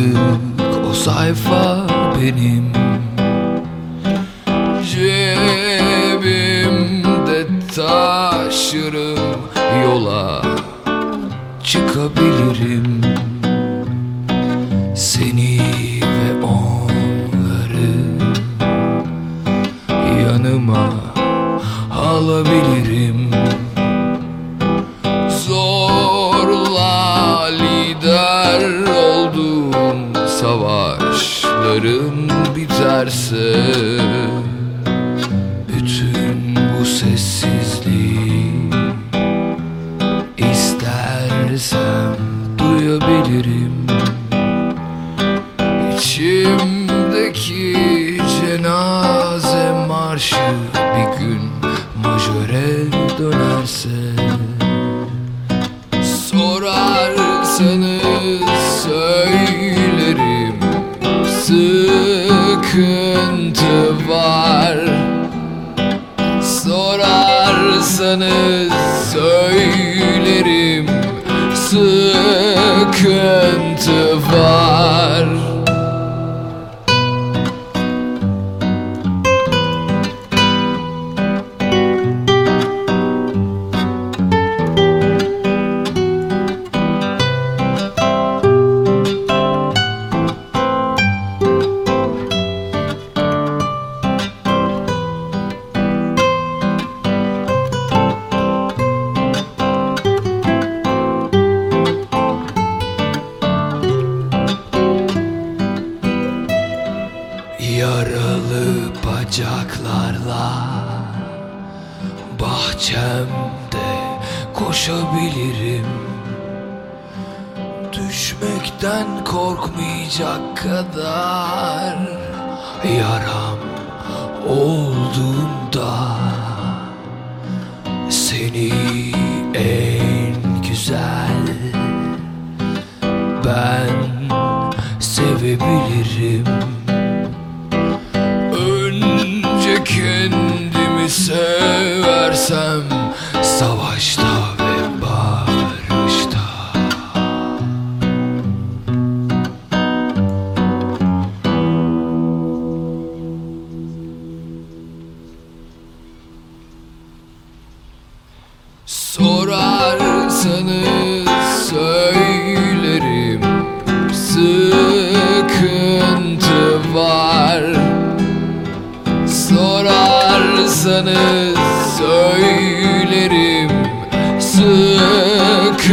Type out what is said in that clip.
büyük o sayfa benim Cebimde taşırım yola çıkabilirim. Seni ve onları yanıma alabilirim. Savaşlarım biterse Bütün bu sessizliği istersem duyabilirim. İçimdeki cenaze marşı bir gün majöre dönerse Sorarsanız Sıkıntı var. Sorarsanız söylerim Sıkıntı var bacaklarla Bahçemde koşabilirim. Düşmekten korkmayacak kadar Yaram olduğunda Seni en güzel Ben sevebilirim Sorarsanız söylerim Sıkıntı var. Sorarsanız söylerim Sıkıntı